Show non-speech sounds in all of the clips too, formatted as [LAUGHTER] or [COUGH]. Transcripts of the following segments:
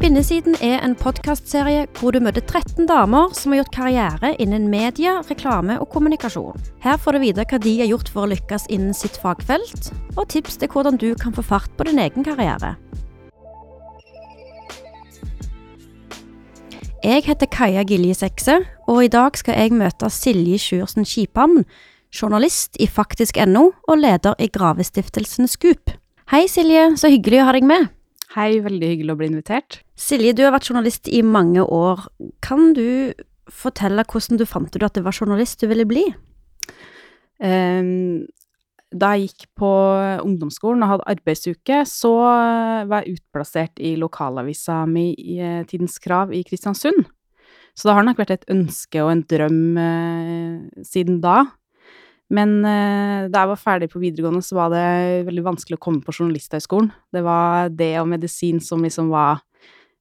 Kvinnesiden er en podkastserie hvor du møter 13 damer som har gjort karriere innen media, reklame og kommunikasjon. Her får du vite hva de har gjort for å lykkes innen sitt fagfelt, og tips til hvordan du kan få fart på din egen karriere. Jeg heter Kaja Gilje Sekse, og i dag skal jeg møte Silje Sjursen Skiphamn, journalist i faktisk.no og leder i Gravestiftelsen Skup. Hei Silje, så hyggelig å ha deg med. Hei, veldig hyggelig å bli invitert. Silje, du har vært journalist i mange år. Kan du fortelle hvordan du fant ut at det var journalist du ville bli? Um, da jeg gikk på ungdomsskolen og hadde arbeidsuke, så var jeg utplassert i lokalavisa mi i eh, Tidens Krav i Kristiansund. Så det har nok vært et ønske og en drøm eh, siden da. Men eh, da jeg var ferdig på videregående, så var det veldig vanskelig å komme på Journalisthøgskolen. Det var det og medisin som liksom var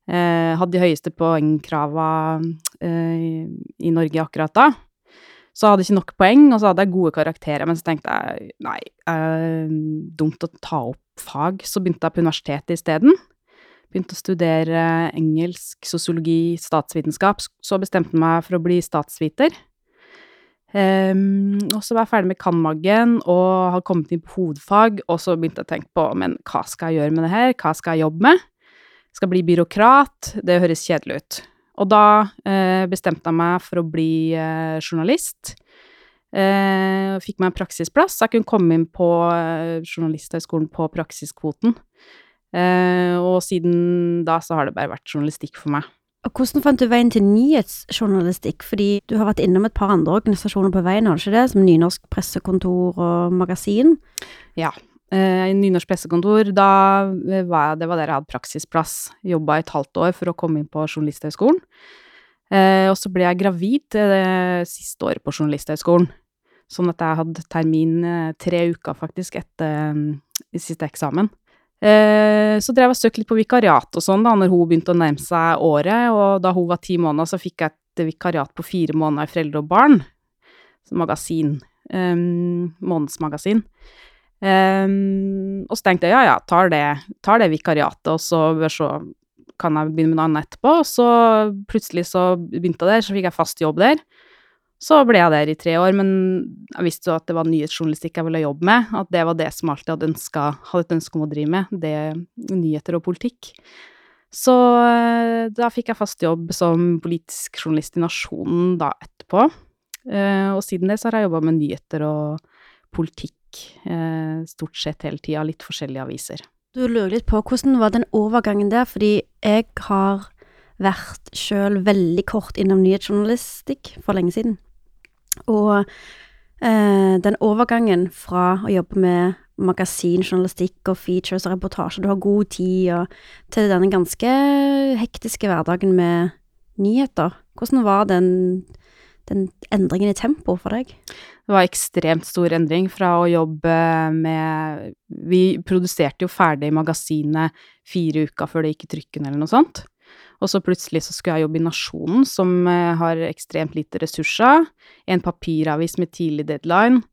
eh, Hadde de høyeste poengkrava eh, i Norge akkurat da. Så jeg hadde ikke nok poeng, og så hadde jeg gode karakterer, men så tenkte jeg nei, eh, dumt å ta opp fag. Så begynte jeg på universitetet isteden. Begynte å studere engelsk, sosiologi, statsvitenskap. Så bestemte jeg meg for å bli statsviter. Um, og så var jeg ferdig med cand.mag.en og hadde kommet inn på hovedfag, og så begynte jeg å tenke på men hva skal jeg gjøre med det her, hva skal jeg jobbe med? Skal bli byråkrat, det høres kjedelig ut. Og da uh, bestemte jeg meg for å bli uh, journalist. Uh, fikk meg en praksisplass, så jeg kunne komme inn på Journalisthøgskolen på praksiskvoten. og siden da så har det bare vært journalistikk for meg. Hvordan fant du veien til nyhetsjournalistikk? Fordi du har vært innom et par andre organisasjoner på veien, har du ikke det? Som Nynorsk pressekontor og magasin? Ja. Eh, I Nynorsk pressekontor, da var jeg, det var der jeg hadde praksisplass. Jobba et halvt år for å komme inn på Journalisthøgskolen. Eh, og så ble jeg gravid det siste året på Journalisthøgskolen. Sånn at jeg hadde termin eh, tre uker, faktisk, etter siste eksamen. Eh, så drev jeg søkte litt på vikariat og sånn da når hun begynte å nærme seg året, og da hun var ti måneder, så fikk jeg et vikariat på fire måneder i Foreldre og barn, magasin, um, månedsmagasin. Um, og så tenkte jeg ja, ja, tar det, tar det vikariatet, og så, så kan jeg begynne med noe annet etterpå. Og så plutselig så begynte jeg der, så fikk jeg fast jobb der. Så ble jeg der i tre år, men jeg visste jo at det var nyhetsjournalistikk jeg ville jobbe med. At det var det som alltid hadde, ønsket, hadde et ønske om å drive med. Det nyheter og politikk. Så eh, da fikk jeg fast jobb som politisk journalist i Nasjonen da etterpå. Eh, og siden det så har jeg jobba med nyheter og politikk eh, stort sett hele tida, litt forskjellige aviser. Du lurer litt på hvordan var den overgangen der, fordi jeg har vært sjøl veldig kort innom nyhetsjournalistikk for lenge siden. Og eh, den overgangen fra å jobbe med magasinjournalistikk og features og reportasjer, du har god tid, og til denne ganske hektiske hverdagen med nyheter. Hvordan var den, den endringen i tempo for deg? Det var ekstremt stor endring fra å jobbe med Vi produserte jo ferdig magasinet fire uker før det gikk i trykken, eller noe sånt. Og så plutselig så skulle jeg jobbe i Nasjonen, som eh, har ekstremt lite ressurser. En papiravis med tidlig deadline.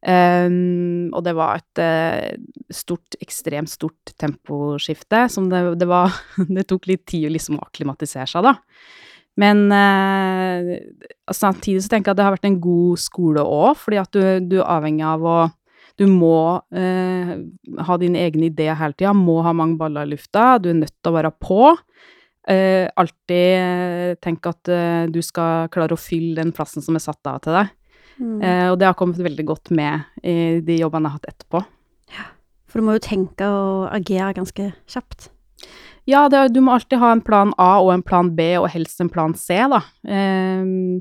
Um, og det var et uh, stort, ekstremt stort temposkifte, som det, det var [LAUGHS] Det tok litt tid å liksom akklimatisere seg, da. Men uh, samtidig så tenker jeg at det har vært en god skole òg, fordi at du, du, er avhengig av å Du må eh, ha dine egne ideer hele tida, må ha mange baller i lufta, du er nødt til å være på. Uh, alltid tenk at uh, du skal klare å fylle den plassen som er satt av til deg. Mm. Og det har kommet veldig godt med i de jobbene jeg har hatt etterpå. Ja, For du må jo tenke og agere ganske kjapt. Ja, det, du må alltid ha en plan A og en plan B, og helst en plan C, da.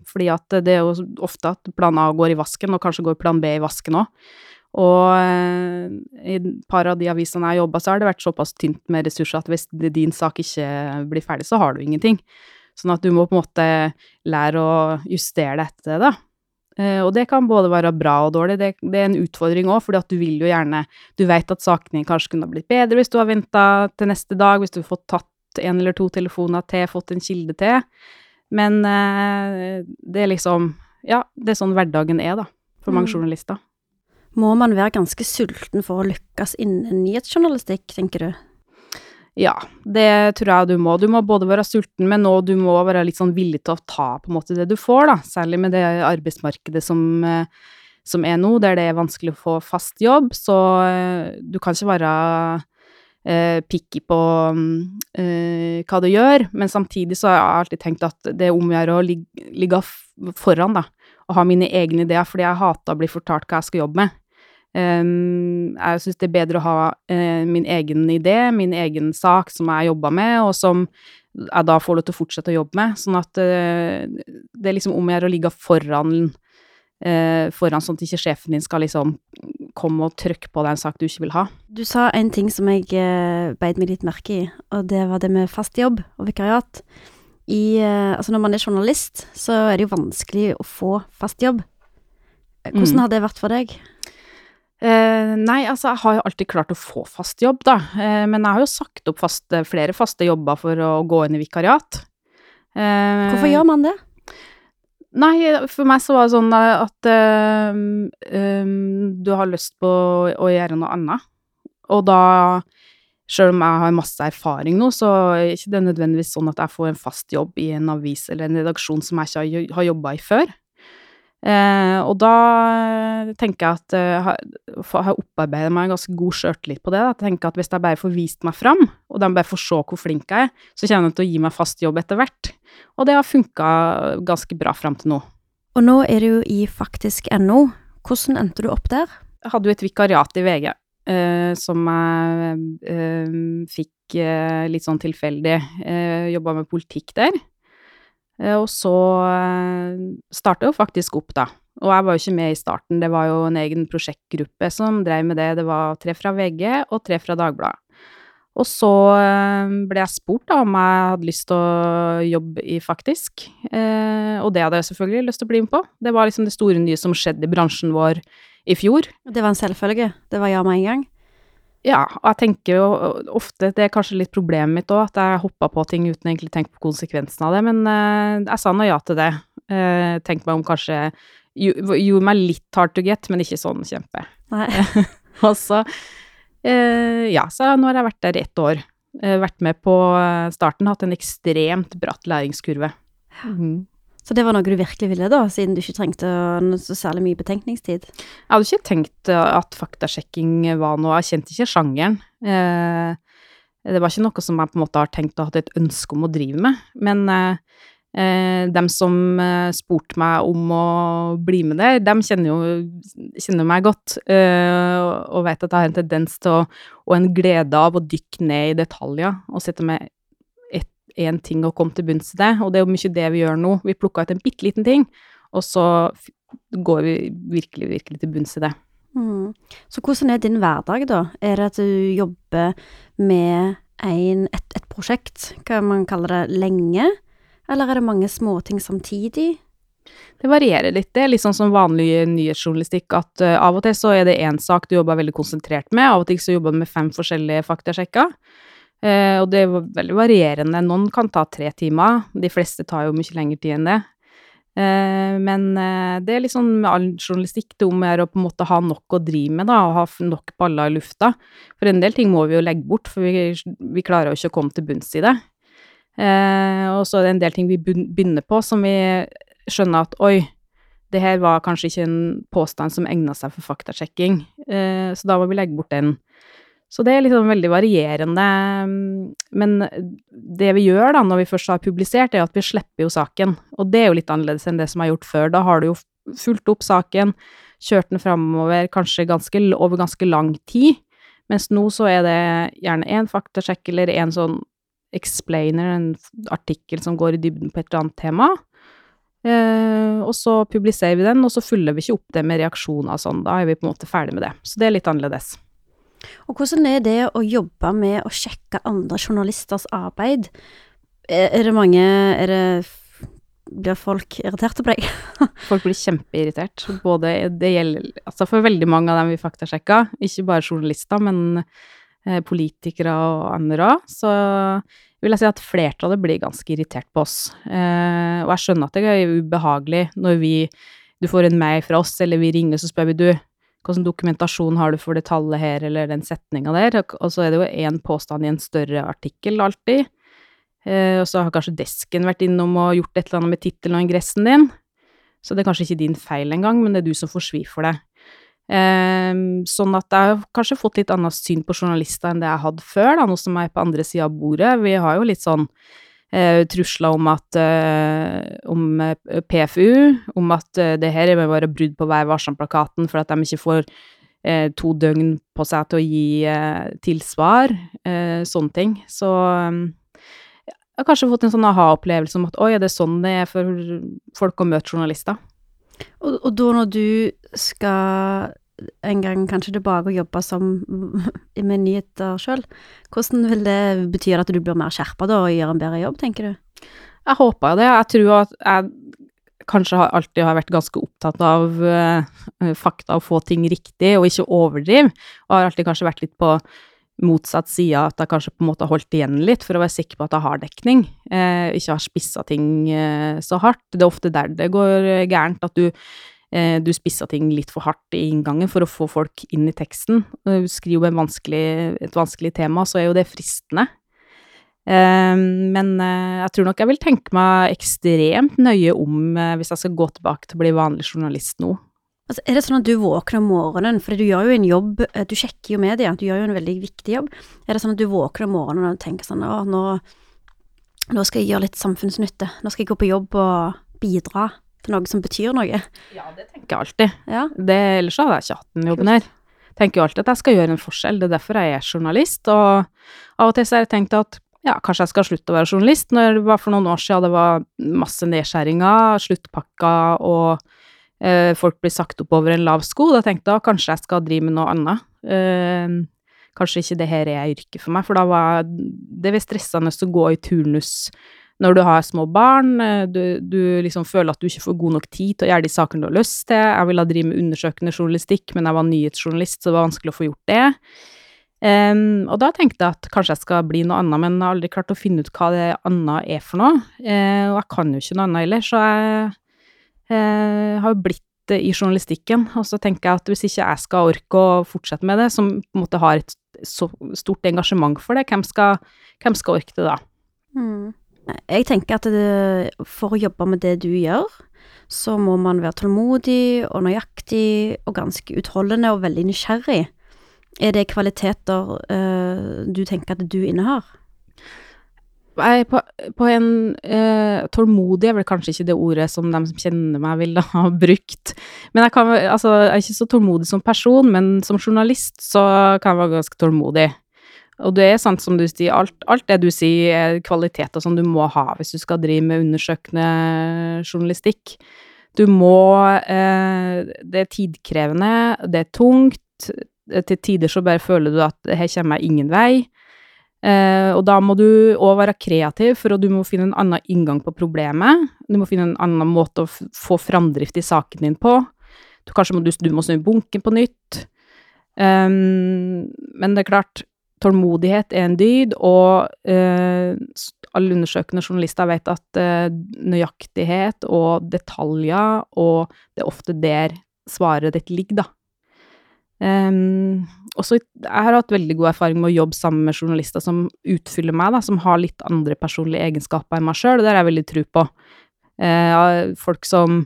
fordi at det er jo ofte at plan A går i vasken, og kanskje går plan B i vasken òg. Og eh, i et par av de avisene jeg har jobba, så har det vært såpass tynt med ressurser at hvis din sak ikke blir ferdig, så har du ingenting. Sånn at du må på en måte lære å justere deg etter det, da. Eh, og det kan både være bra og dårlig. Det, det er en utfordring òg, fordi at du vil jo gjerne Du vet at sakene kanskje kunne ha blitt bedre hvis du har venta til neste dag, hvis du har fått tatt en eller to telefoner til, fått en kilde til. Men eh, det er liksom Ja, det er sånn hverdagen er, da, for mange mm. journalister. Må man være ganske sulten for å lykkes innen nyhetsjournalistikk, tenker du? Ja, det tror jeg du må. Du må både være sulten, men òg du må være litt sånn villig til å ta på en måte det du får, da. Særlig med det arbeidsmarkedet som, eh, som er nå, der det er vanskelig å få fast jobb. Så eh, du kan ikke være eh, picky på eh, hva du gjør, men samtidig så har jeg alltid tenkt at det er om å gjøre å ligge foran, da. Og ha mine egne ideer, fordi jeg hater å bli fortalt hva jeg skal jobbe med. Um, jeg syns det er bedre å ha uh, min egen idé, min egen sak som jeg jobber med, og som jeg da får lov til å fortsette å jobbe med. Sånn at uh, det er liksom om å gjøre å ligge foran, uh, foran, sånn at ikke sjefen din skal liksom komme og trykke på deg en sak du ikke vil ha. Du sa en ting som jeg beit meg litt merke i, og det var det med fast jobb og vikariat. I, altså når man er journalist, så er det jo vanskelig å få fast jobb. Hvordan mm. har det vært for deg? Eh, nei, altså jeg har jo alltid klart å få fast jobb, da. Eh, men jeg har jo sagt opp fast, flere faste jobber for å gå inn i vikariat. Eh, Hvorfor gjør man det? Nei, for meg så var det sånn at du har lyst på å gjøre noe annet. Og da, sjøl om jeg har masse erfaring nå, så er det ikke nødvendigvis sånn at jeg får en fast jobb i en avis eller en redaksjon som jeg ikke har jobba i før. Eh, og da tenker jeg at jeg uh, har opparbeidet meg en ganske god sjøltillit på det. Da. Jeg tenker at hvis jeg bare får vist meg fram, og de bare får se hvor flink jeg er, så kommer de til å gi meg fast jobb etter hvert. Og det har funka ganske bra fram til nå. Og nå er du i faktisk.no. Hvordan endte du opp der? Jeg hadde jo et vikariat i VG uh, som jeg uh, fikk uh, litt sånn tilfeldig. Uh, Jobba med politikk der. Eh, og så eh, starta jo faktisk opp, da. Og jeg var jo ikke med i starten, det var jo en egen prosjektgruppe som drev med det. Det var tre fra VG og tre fra Dagbladet. Og så eh, ble jeg spurt da om jeg hadde lyst til å jobbe i Faktisk, og det hadde jeg selvfølgelig lyst til å bli med på. Det var liksom det store nye som skjedde i bransjen vår i fjor. Det var en selvfølge? Det var ja med en gang? Ja, og jeg tenker jo ofte Det er kanskje litt problemet mitt òg, at jeg hoppa på ting uten egentlig å tenke på konsekvensen av det, men uh, jeg sa nå ja til det. Uh, Tenk meg om kanskje Gjorde meg litt hard to get, men ikke sånn kjempe. Nei. [LAUGHS] og så uh, Ja, så nå har jeg vært der i ett år. vært med på starten, hatt en ekstremt bratt læringskurve. Mm. Så det var noe du virkelig ville, da, siden du ikke trengte så særlig mye betenkningstid? Jeg hadde ikke tenkt eh, at faktasjekking var noe Jeg kjente ikke sjangeren. Eh, det var ikke noe som jeg på en måte har tenkt å ha et ønske om å drive med. Men eh, eh, dem som spurte meg om å bli med der, dem kjenner jo kjenner meg godt, eh, og vet at jeg har en tendens til å Og en glede av å dykke ned i detaljer og sette meg én ting og komme til bunns i det, og det er jo mye det vi gjør nå. Vi plukka ut en bitte liten ting, og så går vi virkelig, virkelig til bunns i det. Mm. Så hvordan er din hverdag, da? Er det at du jobber med en, et, et prosjekt, hva man kaller det, lenge? Eller er det mange småting samtidig? Det varierer litt. Det er litt sånn som vanlig nyhetsjournalistikk, at uh, av og til så er det én sak du jobber veldig konsentrert med, av og til så jobber du med fem forskjellige faktasjekker. Eh, og det er veldig varierende. Noen kan ta tre timer, de fleste tar jo mye lengre tid enn det. Eh, men eh, det er liksom med all journalistikk det om å på en måte ha nok å drive med, da, og ha nok baller i lufta. For en del ting må vi jo legge bort, for vi, vi klarer jo ikke å komme til bunns i det. Og så er det en del ting vi begynner på som vi skjønner at oi, det her var kanskje ikke en påstand som egna seg for faktasjekking, så da må vi legge bort den. Så det er liksom veldig varierende. Men det vi gjør da, når vi først har publisert, er at vi slipper jo saken. Og det er jo litt annerledes enn det som er gjort før. Da har du jo fulgt opp saken, kjørt den framover kanskje ganske, over ganske lang tid. Mens nå så er det gjerne én faktasjekk eller en sånn explainer, en artikkel som går i dybden på et eller annet tema. Uh, og så publiserer vi den, og så følger vi ikke opp det med reaksjoner og sånn. Da er vi på en måte ferdig med det. Så det er litt annerledes. Og hvordan er det å jobbe med å sjekke andre journalisters arbeid? Er det mange Er det Blir folk irriterte på deg? [LAUGHS] folk blir kjempeirritert. Både det gjelder Altså for veldig mange av dem vi faktasjekka, ikke bare journalister, men eh, politikere og andre òg, så vil jeg si at flertallet blir ganske irritert på oss. Eh, og jeg skjønner at det er ubehagelig når vi du får en mail fra oss, eller vi ringer, så spør vi du, Hvilken dokumentasjon har du for det tallet her, eller den setninga der? Og så er det jo én påstand i en større artikkel alltid. Eh, og så har kanskje desken vært innom og gjort et eller annet med tittelen og ingressen din. Så det er kanskje ikke din feil engang, men det er du som får svi for det. Eh, sånn at jeg har kanskje fått litt annet syn på journalister enn det jeg hadde før, da, nå som jeg er på andre sida av bordet. Vi har jo litt sånn trusler om at eh, om eh, PFU, om at eh, det her er bare brudd på Vær varsom-plakaten for at de ikke får eh, to døgn på seg til å gi tilsvar, sånne ting. Så jeg har kanskje fått en sånn aha-opplevelse om at oi, er det sånn det er for folk å møte journalister? Og, og da når du skal en gang kanskje tilbake og jobbe som [LAUGHS] med nyheter sjøl, hvordan vil det bety at du blir mer skjerpa da og gjør en bedre jobb, tenker du? Jeg håper det. Jeg tror at jeg kanskje alltid har vært ganske opptatt av uh, fakta og få ting riktig, og ikke overdrive. Og har alltid kanskje vært litt på motsatt side, at jeg kanskje på en måte har holdt igjen litt for å være sikker på at jeg har dekning. Uh, ikke har spissa ting uh, så hardt. Det er ofte der det går gærent, at du Eh, du spissa ting litt for hardt i inngangen for å få folk inn i teksten. Du skriver et vanskelig tema, så er jo det fristende. Eh, men eh, jeg tror nok jeg vil tenke meg ekstremt nøye om hvis jeg skal gå tilbake til å bli vanlig journalist nå. Altså, er det sånn at du våkner om morgenen, for du gjør jo en jobb, du sjekker jo media, du gjør jo en veldig viktig jobb. Er det sånn at du våkner om morgenen og tenker sånn å, nå, nå skal jeg gjøre litt samfunnsnytte, nå skal jeg gå på jobb og bidra til noe som betyr noe. Ja, det tenker jeg alltid. Ja. Det, ellers hadde jeg ikke hatt den jobben her. Tenker jo alltid at jeg skal gjøre en forskjell, det er derfor jeg er journalist. Og av og til så har jeg tenkt at ja, kanskje jeg skal slutte å være journalist. Når det var for noen år siden det var masse nedskjæringer, sluttpakker og eh, folk blir sagt opp over en lav sko, da tenkte jeg at kanskje jeg skal drive med noe annet. Eh, kanskje ikke det her er yrket for meg, for da var det var stressende å gå i turnus når du har små barn, eh, du, du, liksom føler at du ikke får god nok tid til å gjøre de sakene du har lyst til. Jeg ville drive med undersøkende journalistikk, men jeg var nyhetsjournalist, så det var vanskelig å få gjort det. Um, og da tenkte jeg at kanskje jeg skal bli noe annet, men jeg har aldri klart å finne ut hva det annet er for noe. Uh, og jeg kan jo ikke noe annet heller, så jeg uh, har jo blitt det i journalistikken. Og så tenker jeg at hvis ikke jeg skal orke å fortsette med det, som på en måte har et så stort engasjement for det, hvem skal, hvem skal orke det da? Mm. Jeg tenker at det, for å jobbe med det du gjør, så må man være tålmodig og nøyaktig og ganske utholdende og veldig nysgjerrig. Er det kvaliteter uh, du tenker at du innehar? Nei, på, på en uh, Tålmodig er vel kanskje ikke det ordet som de som kjenner meg, vil [LAUGHS] ha brukt. Men jeg, kan, altså, jeg er ikke så tålmodig som person, men som journalist så kan jeg være ganske tålmodig. Og det er sant som du sier, alt, alt det du sier er kvaliteter som du må ha hvis du skal drive med undersøkende journalistikk. Du må eh, Det er tidkrevende, det er tungt. Til tider så bare føler du at her kommer jeg ingen vei. Eh, og da må du òg være kreativ, for du må finne en annen inngang på problemet. Du må finne en annen måte å få framdrift i saken din på. Du, kanskje må du, du må snu bunken på nytt. Um, men det er klart, tålmodighet er en dyd, og eh, alle undersøkende journalister vet at eh, nøyaktighet og detaljer, og det er ofte der svaret ditt ligger, da. Um, også, jeg har hatt veldig god erfaring med å jobbe sammen med journalister som utfyller meg, da, som har litt andre personlige egenskaper enn meg sjøl, og det har jeg veldig tro på. Uh, folk som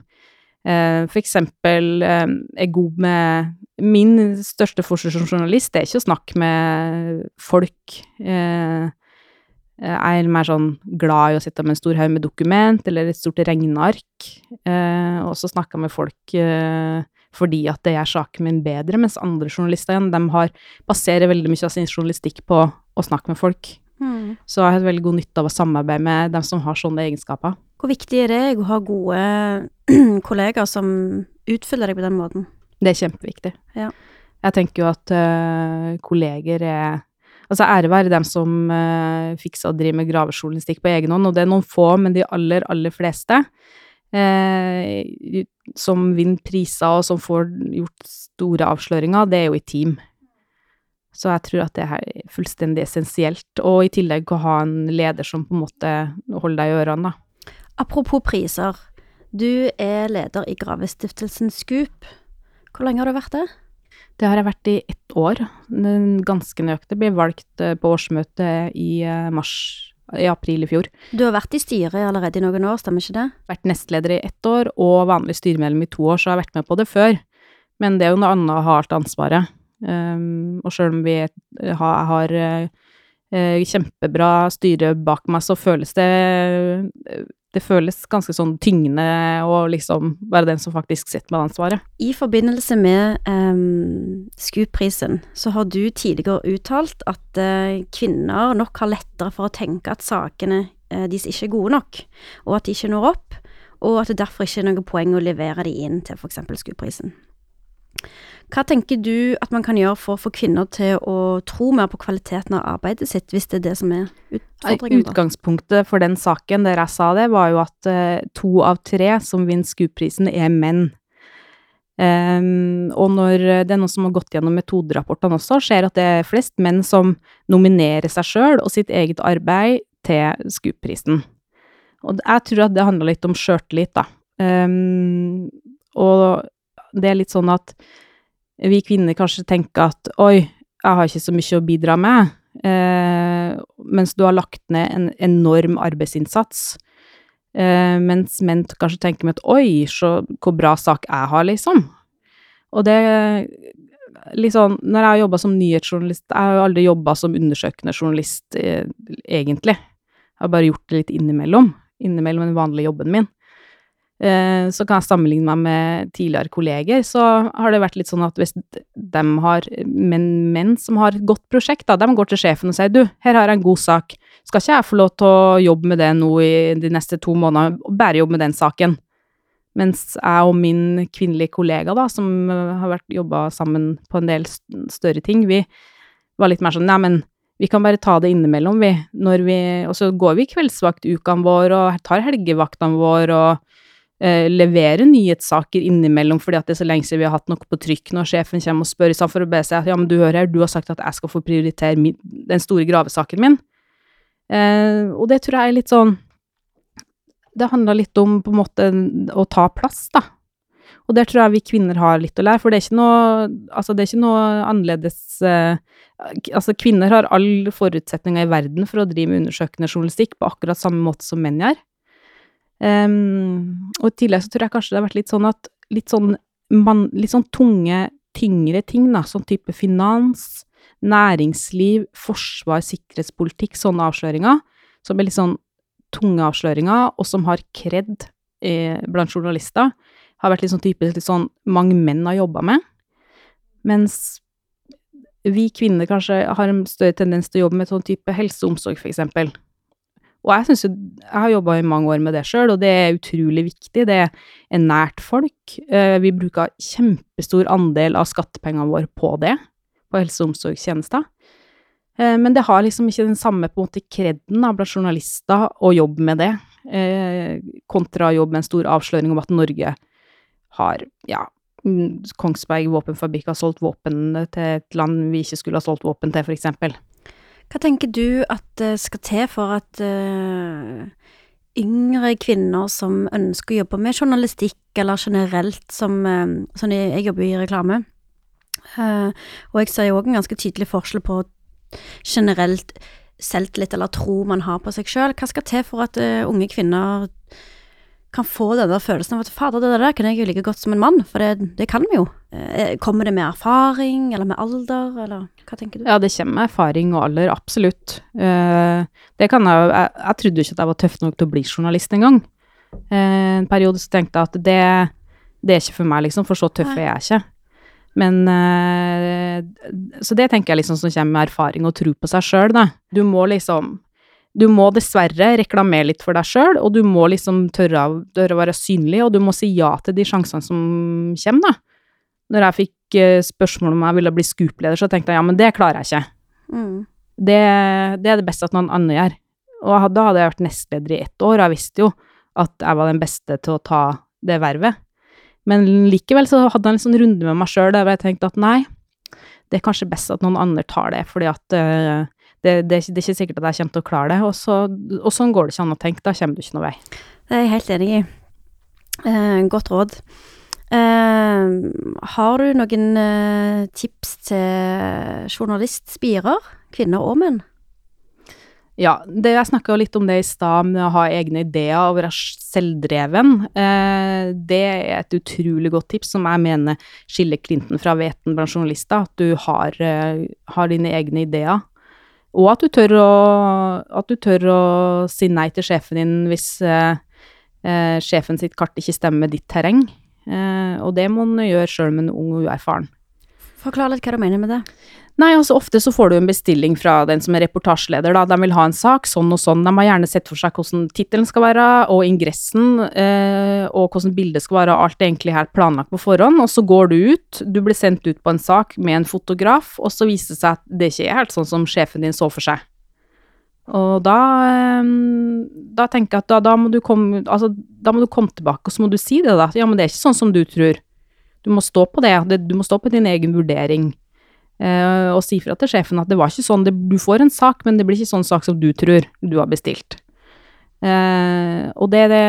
for eksempel uh, er god med Min største forskjell som journalist det er ikke å snakke med folk. Eh, jeg er mer sånn glad i å sitte med en stor haug med dokument eller et stort regneark, eh, og så snakke med folk eh, fordi at det gjør saken min bedre, mens andre journalister igjen, de har, baserer veldig mye av sin journalistikk på å snakke med folk. Mm. Så jeg har hatt veldig god nytte av å samarbeide med dem som har sånne egenskaper. Hvor viktig er det å ha gode [CLEARS THROAT] kollegaer som utfyller deg på den måten? Det er kjempeviktig. Ja. Jeg tenker jo at uh, kolleger er Altså ære være dem som uh, fikser og driver med gravejournalistikk på egen hånd, og det er noen få, men de aller, aller fleste uh, som vinner priser og som får gjort store avsløringer, det er jo i team. Så jeg tror at det er fullstendig essensielt, og i tillegg å ha en leder som på en måte holder deg i ørene, da. Apropos priser. Du er leder i Gravestiftelsen Scoop. Hvor lenge har du vært det? Det har jeg vært i ett år, ganske nøyaktig. Ble valgt eh, på årsmøtet i eh, mars, i april i fjor. Du har vært i styret allerede i noen år, stemmer ikke det? Vært nestleder i ett år, og vanlig styremedlem i to år, så jeg har vært med på det før. Men det er jo noe annet å ha alt ansvaret. Um, og sjøl om vi har, har uh, kjempebra styre bak meg, så føles det det føles ganske sånn tyngende å liksom være den som faktisk sitter med ansvaret. I forbindelse med um, SKUP-prisen, så har du tidligere uttalt at uh, kvinner nok har lettere for å tenke at sakene uh, deres ikke er gode nok, og at de ikke når opp, og at det derfor ikke er noe poeng å levere de inn til f.eks. SKUP-prisen. Hva tenker du at man kan gjøre for å få kvinner til å tro mer på kvaliteten av arbeidet sitt, hvis det er det som er utfordringen? Utgangspunktet for den saken der jeg sa det, var jo at uh, to av tre som vinner SKUP-prisen, er menn. Um, og når det er noen som har gått gjennom metoderapportene også, ser at det er flest menn som nominerer seg sjøl og sitt eget arbeid til SKUP-prisen. Og jeg tror at det handler litt om sjøltillit, da. Um, og det er litt sånn at vi kvinner kanskje tenker at oi, jeg har ikke så mye å bidra med, eh, mens du har lagt ned en enorm arbeidsinnsats. Eh, mens menn kanskje tenker med at oi, så hvor bra sak jeg har, liksom. Og det sånn Når jeg har jobba som nyhetsjournalist Jeg har jo aldri jobba som undersøkende journalist, eh, egentlig. Jeg har bare gjort det litt innimellom. Innimellom den vanlige jobben min. Eh, så kan jeg sammenligne meg med tidligere kolleger, så har det vært litt sånn at hvis de har menn, menn som har et godt prosjekt, da, de går til sjefen og sier du, her har jeg en god sak, skal ikke jeg få lov til å jobbe med det nå i de neste to månedene, og bare jobbe med den saken? Mens jeg og min kvinnelige kollega, da, som har vært jobba sammen på en del større ting, vi var litt mer sånn, nei, men vi kan bare ta det innimellom, vi, når vi Og så går vi kveldsvaktukene våre og tar helgevaktene våre og eh, levere nyhetssaker innimellom fordi at det er så lenge siden vi har hatt noe på trykk når sjefen kommer og spør sånn for å be seg ja, men du hører her, du har sagt at jeg skal få prioritere min, den store gravesaken min. Eh, og det tror jeg er litt sånn Det handler litt om på en måte å ta plass, da. Og der tror jeg vi kvinner har litt å lære, for det er ikke noe, altså det er ikke noe annerledes eh, Altså, kvinner har alle forutsetninger i verden for å drive med undersøkende journalistikk på akkurat samme måte som menn gjør. Um, og tillegg så tror jeg kanskje det har vært litt sånn at litt sånn, man, litt sånn tunge, tyngre ting, da, sånn type finans, næringsliv, forsvar, sikkerhetspolitikk, sånne avsløringer, som er litt sånn tunge avsløringer, og som har kred eh, blant journalister, har vært litt sånn type litt sånn mange menn har jobba med, mens vi kvinner kanskje har en større tendens til å jobbe med sånn type helse og omsorg, for eksempel. Og jeg syns jo Jeg har jobba i mange år med det sjøl, og det er utrolig viktig. Det er nært folk. Eh, vi bruker kjempestor andel av skattepengene våre på det, på helse- og omsorgstjenester. Eh, men det har liksom ikke den samme på en måte kreden blant journalister å jobbe med det, eh, kontra å jobbe med en stor avsløring om at Norge har, ja, Kongsberg våpenfabrikk har solgt våpen til et land vi ikke skulle ha solgt våpen til, eksempel. Hva tenker du at det skal til for at uh, yngre kvinner som ønsker å jobbe med journalistikk, eller generelt som Sånn jeg, jobber i reklame, uh, og jeg ser jo òg en ganske tydelig forskjell på generelt selvtillit eller tro man har på seg sjøl. Hva skal til for at unge kvinner kan få denne følelsen av at fader, det der kan jeg jo like godt som en mann, for det, det kan vi jo. Eh, kommer det med erfaring, eller med alder, eller hva tenker du? Ja, det kommer med erfaring og alder, absolutt. Eh, det kan jeg jo jeg, jeg trodde ikke at jeg var tøff nok til å bli journalist engang. Eh, en periode så tenkte jeg at det, det er ikke for meg, liksom, for så tøff er jeg ikke. Men Så det tenker jeg liksom som kommer med erfaring og tro på seg sjøl, da. Du må liksom du må dessverre reklamere litt for deg sjøl, og du må liksom tørre, tørre, å være synlig, og du må si ja til de sjansene som kommer, da. Når jeg fikk uh, spørsmål om jeg ville bli skupleder, så tenkte jeg ja, men det klarer jeg ikke. Mm. Det, det, er det beste at noen andre gjør. Og da hadde jeg vært nestleder i ett år, og jeg visste jo at jeg var den beste til å ta det vervet. Men likevel så hadde jeg en sånn runde med meg sjøl der jeg tenkte at nei, det er kanskje best at noen andre tar det, fordi at uh, det, det, det, er ikke sikkert at jeg kommer til å klare det. Og, så, og sånn går det ikke an å tenke. Da kommer du ikke noen vei. Det er jeg helt enig i. Eh, godt råd. Eh, har du noen eh, tips til journalistspirer, kvinner og menn? Ja, det, jeg snakka litt om det i stad, med å ha egne ideer og være selvdreven. Eh, det er et utrolig godt tips som jeg mener skiller Clinton fra veten blant journalister. At du har, eh, har, dine egne ideer. Og at du, tør å, du tør å si nei til sjefen din hvis eh, eh sjefen sitt kart ikke stemmer med ditt terreng. Eh, og det må man gjøre sjøl med en ung og uerfaren. Forklar litt hva du mener med det. Nei, altså ofte så får du en bestilling fra den som er reportasjeleder, da. De vil ha en sak, sånn og sånn. De har gjerne sett for seg hvordan tittelen skal være, og ingressen, eh, og hvordan bildet skal være. Alt er egentlig helt planlagt på forhånd. Og så går du ut, du blir sendt ut på en sak med en fotograf, og så viser det seg at det ikke er helt sånn som sjefen din så for seg. Og da, eh, da tenker jeg at da, da, må komme, altså, da, må du komme, tilbake, og så må du si det, da. Ja, men det er ikke sånn som du tror. Du må stå på det. Du må stå på din egen vurdering. Uh, og si fra til sjefen at det var ikke sånn, du får en sak, men det blir ikke sånn sak som du tror du har bestilt. Uh, og det, det,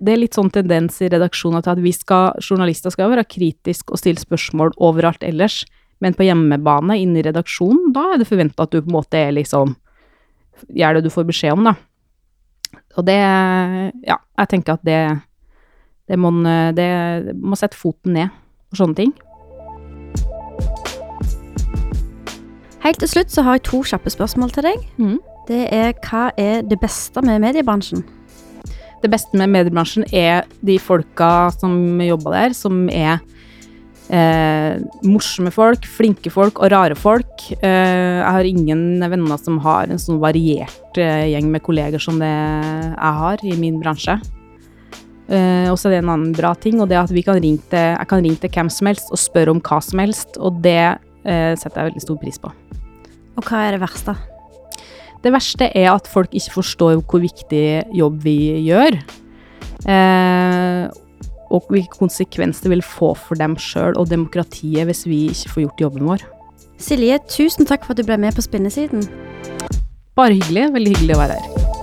det, er litt sånn tendens i redaksjonen til at vi skal, journalister skal være kritiske og stille spørsmål overalt ellers, men på hjemmebane inne i redaksjonen, da er det forventa at du på en måte er liksom Gjør det du får beskjed om, da. Og det Ja, jeg tenker at det Det må, det, må sette foten ned for sånne ting. Helt til slutt så har jeg to kjappe spørsmål til deg. Mm. Det er hva er det beste med mediebransjen? Det beste med mediebransjen er de folka som jobber der, som er eh, morsomme folk, flinke folk og rare folk. Eh, jeg har ingen venner som har en sånn variert eh, gjeng med kolleger som det jeg har i min bransje. Uh, og så er det en annen bra ting, og det at kan til, jeg kan ringe til hvem som helst og spørre om hva som helst, og det uh, setter jeg veldig stor pris på. Og hva er det verste? Det verste er at folk ikke forstår hvor viktig jobb vi gjør. Uh, og hvilke konsekvenser det vil få for dem sjøl og demokratiet hvis vi ikke får gjort jobben vår. Silje, tusen takk for at du ble med på Spinnesiden. Bare hyggelig. Veldig hyggelig å være her.